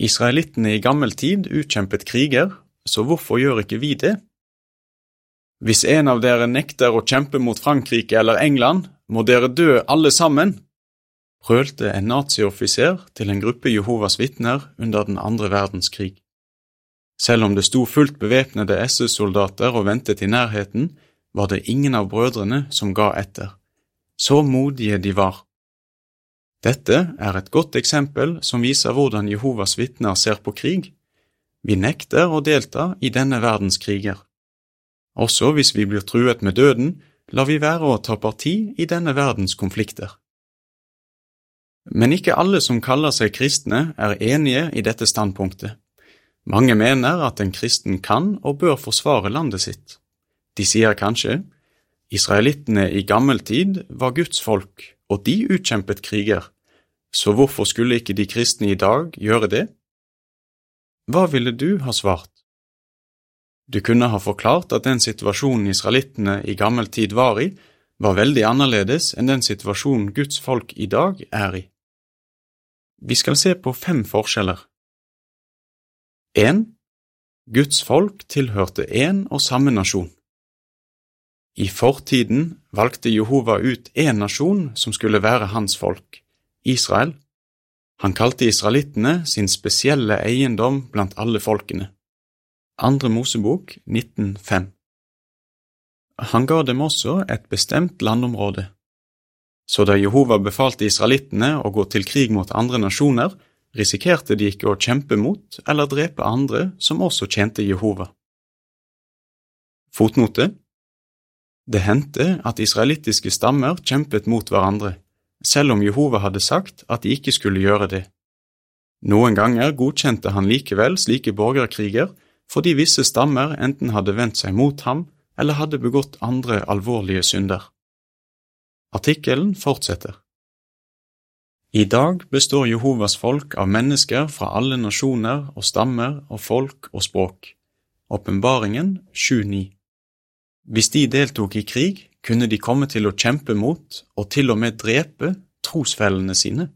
Israelittene i gammel tid utkjempet kriger, så hvorfor gjør ikke vi det? Hvis en av dere nekter å kjempe mot Frankrike eller England, må dere dø alle sammen, brølte en nazioffiser til en gruppe Jehovas vitner under den andre verdenskrig. Selv om det sto fullt bevæpnede SS-soldater og ventet i nærheten, var det ingen av brødrene som ga etter. Så modige de var. Dette er et godt eksempel som viser hvordan Jehovas vitner ser på krig. Vi nekter å delta i denne verdens kriger. Også hvis vi blir truet med døden, lar vi være å ta parti i denne verdens konflikter. Men ikke alle som kaller seg kristne, er enige i dette standpunktet. Mange mener at en kristen kan og bør forsvare landet sitt. De sier kanskje israelittene i gammel tid var Guds folk, og de utkjempet kriger, så hvorfor skulle ikke de kristne i dag gjøre det? Hva ville du ha svart? Du kunne ha forklart at den situasjonen israelittene i gammel tid var i, var veldig annerledes enn den situasjonen Guds folk i dag er i. Vi skal se på fem forskjeller. 1. Guds folk tilhørte én og samme nasjon. I fortiden valgte Jehova ut én nasjon som skulle være hans folk, Israel. Han kalte israelittene sin spesielle eiendom blant alle folkene. Andre Mosebok 1905 Han ga dem også et bestemt landområde. Så da Jehova befalte israelittene å gå til krig mot andre nasjoner, risikerte de ikke å kjempe mot eller drepe andre som også tjente Jehova. Fotnote det hendte at israelittiske stammer kjempet mot hverandre, selv om Jehova hadde sagt at de ikke skulle gjøre det. Noen ganger godkjente han likevel slike borgerkriger fordi visse stammer enten hadde vendt seg mot ham eller hadde begått andre alvorlige synder. Artikkelen fortsetter. I dag består Jehovas folk av mennesker fra alle nasjoner og stammer og folk og språk. Åpenbaringen 7.9 hvis de deltok i krig, kunne de komme til å kjempe mot og til og med drepe trosfellene sine.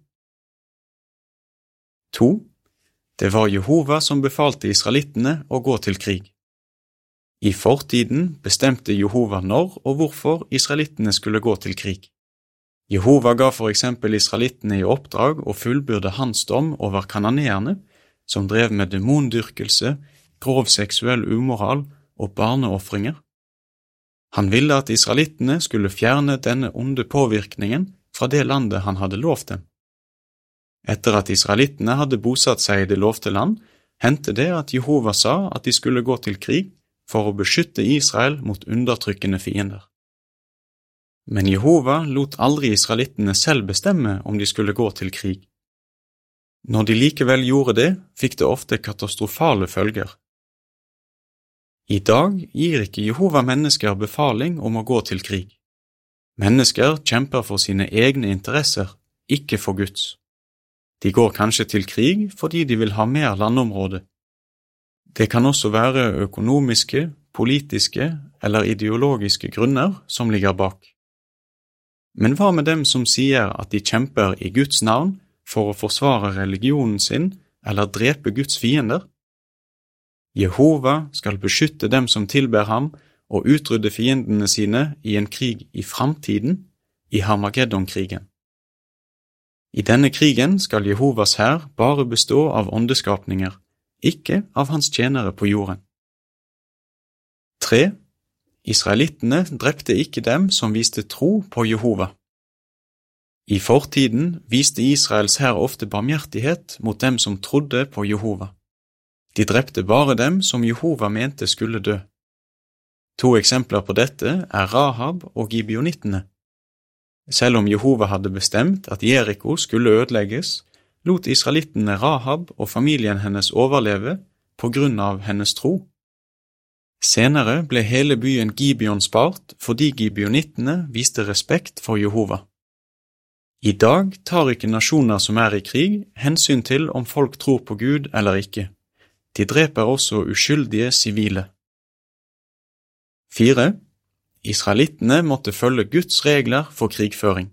2. Det var Jehova som befalte israelittene å gå til krig. I fortiden bestemte Jehova når og hvorfor israelittene skulle gå til krig. Jehova ga for eksempel israelittene i oppdrag å fullbyrde hans dom over kananeerne, som drev med demondyrkelse, grov seksuell umoral og barneofringer. Han ville at israelittene skulle fjerne denne onde påvirkningen fra det landet han hadde lovt dem. Etter at israelittene hadde bosatt seg i det lovte land, hendte det at Jehova sa at de skulle gå til krig for å beskytte Israel mot undertrykkende fiender. Men Jehova lot aldri israelittene selv bestemme om de skulle gå til krig. Når de likevel gjorde det, fikk det ofte katastrofale følger. I dag gir ikke Jehova mennesker befaling om å gå til krig. Mennesker kjemper for sine egne interesser, ikke for Guds. De går kanskje til krig fordi de vil ha mer landområde. Det kan også være økonomiske, politiske eller ideologiske grunner som ligger bak. Men hva med dem som sier at de kjemper i Guds navn for å forsvare religionen sin eller drepe Guds fiender? Jehova skal beskytte dem som tilber ham, og utrydde fiendene sine i en krig i framtiden, i Harmageddon-krigen. I denne krigen skal Jehovas hær bare bestå av åndeskapninger, ikke av hans tjenere på jorden. 3. Israelittene drepte ikke dem som viste tro på Jehova. I fortiden viste Israels hær ofte barmhjertighet mot dem som trodde på Jehova. De drepte bare dem som Jehova mente skulle dø. To eksempler på dette er Rahab og gibionittene. Selv om Jehova hadde bestemt at Jeriko skulle ødelegges, lot israelittene Rahab og familien hennes overleve på grunn av hennes tro. Senere ble hele byen Gibeon spart fordi gibionittene viste respekt for Jehova. I dag tar ikke nasjoner som er i krig, hensyn til om folk tror på Gud eller ikke. De dreper også uskyldige sivile. 4. Israelittene måtte følge Guds regler for krigføring.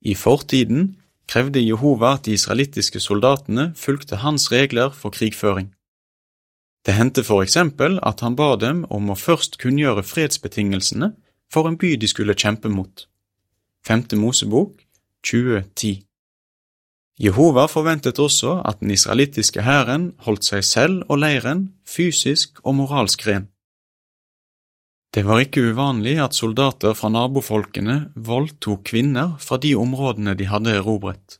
I fortiden krevde Jehova at de israelittiske soldatene fulgte hans regler for krigføring. Det hendte for eksempel at han ba dem om å først kunngjøre fredsbetingelsene for en by de skulle kjempe mot. Femte Mosebok 2010 Jehova forventet også at den israelittiske hæren holdt seg selv og leiren fysisk og moralsk ren. Det var ikke uvanlig at soldater fra nabofolkene voldtok kvinner fra de områdene de hadde erobret,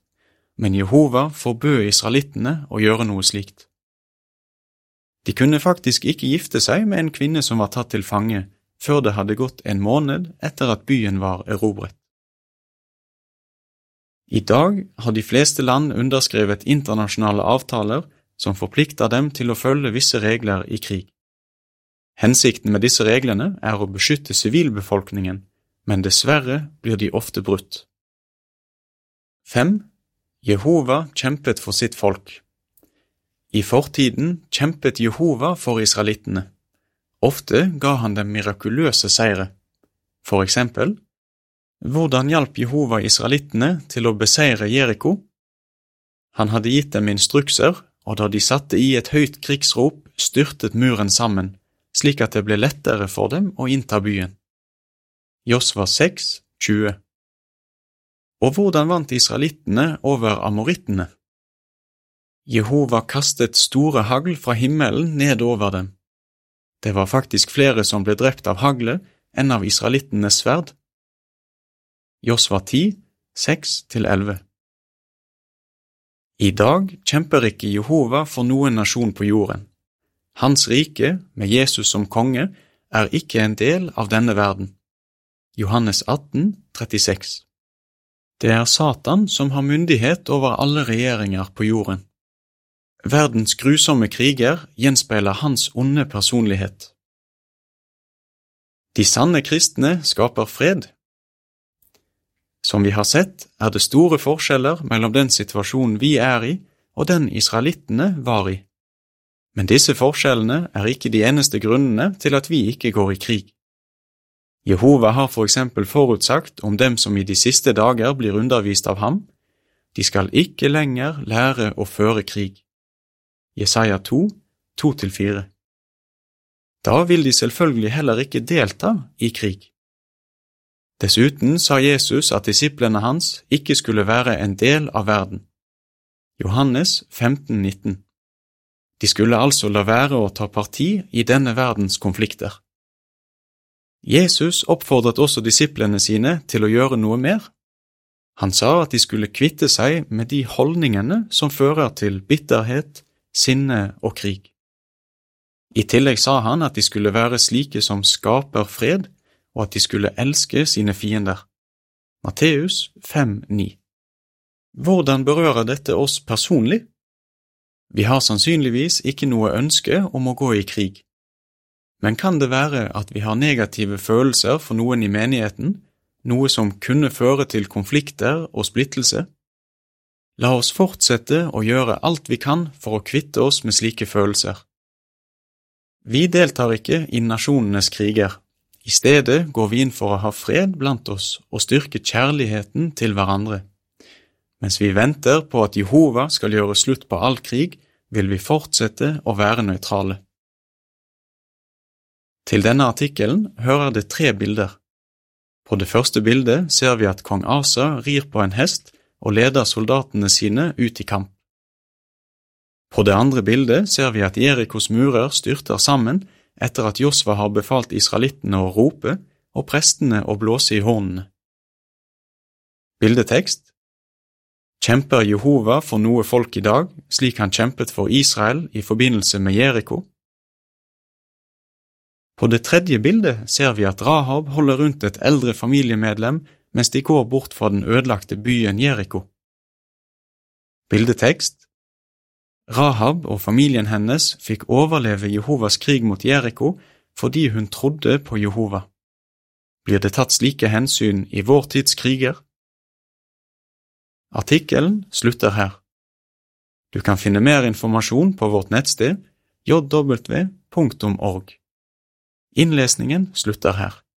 men Jehova forbød israelittene å gjøre noe slikt. De kunne faktisk ikke gifte seg med en kvinne som var tatt til fange, før det hadde gått en måned etter at byen var erobret. I dag har de fleste land underskrevet internasjonale avtaler som forplikter dem til å følge visse regler i krig. Hensikten med disse reglene er å beskytte sivilbefolkningen, men dessverre blir de ofte brutt. 5. Jehova kjempet for sitt folk. I fortiden kjempet Jehova for israelittene. Ofte ga han dem mirakuløse seire. For eksempel, hvordan hjalp Jehova israelittene til å beseire Jeriko? Han hadde gitt dem instrukser, og da de satte i et høyt krigsrop, styrtet muren sammen, slik at det ble lettere for dem å innta byen. Josva 6, 20 Og hvordan vant israelittene over amorittene? Jehova kastet store hagl fra himmelen ned over dem. Det var faktisk flere som ble drept av haglet enn av israelittenes sverd. Josva 10, 6–11 I dag kjemper ikke Jehova for noen nasjon på jorden. Hans rike, med Jesus som konge, er ikke en del av denne verden. Johannes 18, 36 Det er Satan som har myndighet over alle regjeringer på jorden. Verdens grusomme kriger gjenspeiler hans onde personlighet. De sanne kristne skaper fred som vi har sett, er det store forskjeller mellom den situasjonen vi er i og den israelittene var i. Men disse forskjellene er ikke de eneste grunnene til at vi ikke går i krig. Jehova har for eksempel forutsagt om dem som i de siste dager blir undervist av ham, de skal ikke lenger lære å føre krig. Jesaja 2, 2–4 Da vil de selvfølgelig heller ikke delta i krig. Dessuten sa Jesus at disiplene hans ikke skulle være en del av verden. Johannes 15, 19 De skulle altså la være å ta parti i denne verdens konflikter. Jesus oppfordret også disiplene sine til å gjøre noe mer. Han sa at de skulle kvitte seg med de holdningene som fører til bitterhet, sinne og krig. I tillegg sa han at de skulle være slike som skaper fred og at de skulle elske sine fiender. Matteus 5,9 Hvordan berører dette oss personlig? Vi har sannsynligvis ikke noe ønske om å gå i krig. Men kan det være at vi har negative følelser for noen i menigheten, noe som kunne føre til konflikter og splittelse? La oss fortsette å gjøre alt vi kan for å kvitte oss med slike følelser. Vi deltar ikke i nasjonenes kriger, i stedet går vi inn for å ha fred blant oss og styrke kjærligheten til hverandre. Mens vi venter på at Jehova skal gjøre slutt på all krig, vil vi fortsette å være nøytrale. Til denne artikkelen hører det tre bilder. På det første bildet ser vi at kong Asa rir på en hest og leder soldatene sine ut i kamp. På det andre bildet ser vi at Jerikos murer styrter sammen etter at Josva har befalt israelittene å rope og prestene å blåse i hornene. Bildetekst Kjemper Jehova for noe folk i dag, slik han kjempet for Israel i forbindelse med Jeriko? På det tredje bildet ser vi at Rahab holder rundt et eldre familiemedlem mens de går bort fra den ødelagte byen Jeriko. Bildetekst Rahab og familien hennes fikk overleve Jehovas krig mot Jeriko fordi hun trodde på Jehova. Blir det tatt slike hensyn i vår tids kriger? Artikkelen slutter her. Du kan finne mer informasjon på vårt nettsted jw.org. Innlesningen slutter her.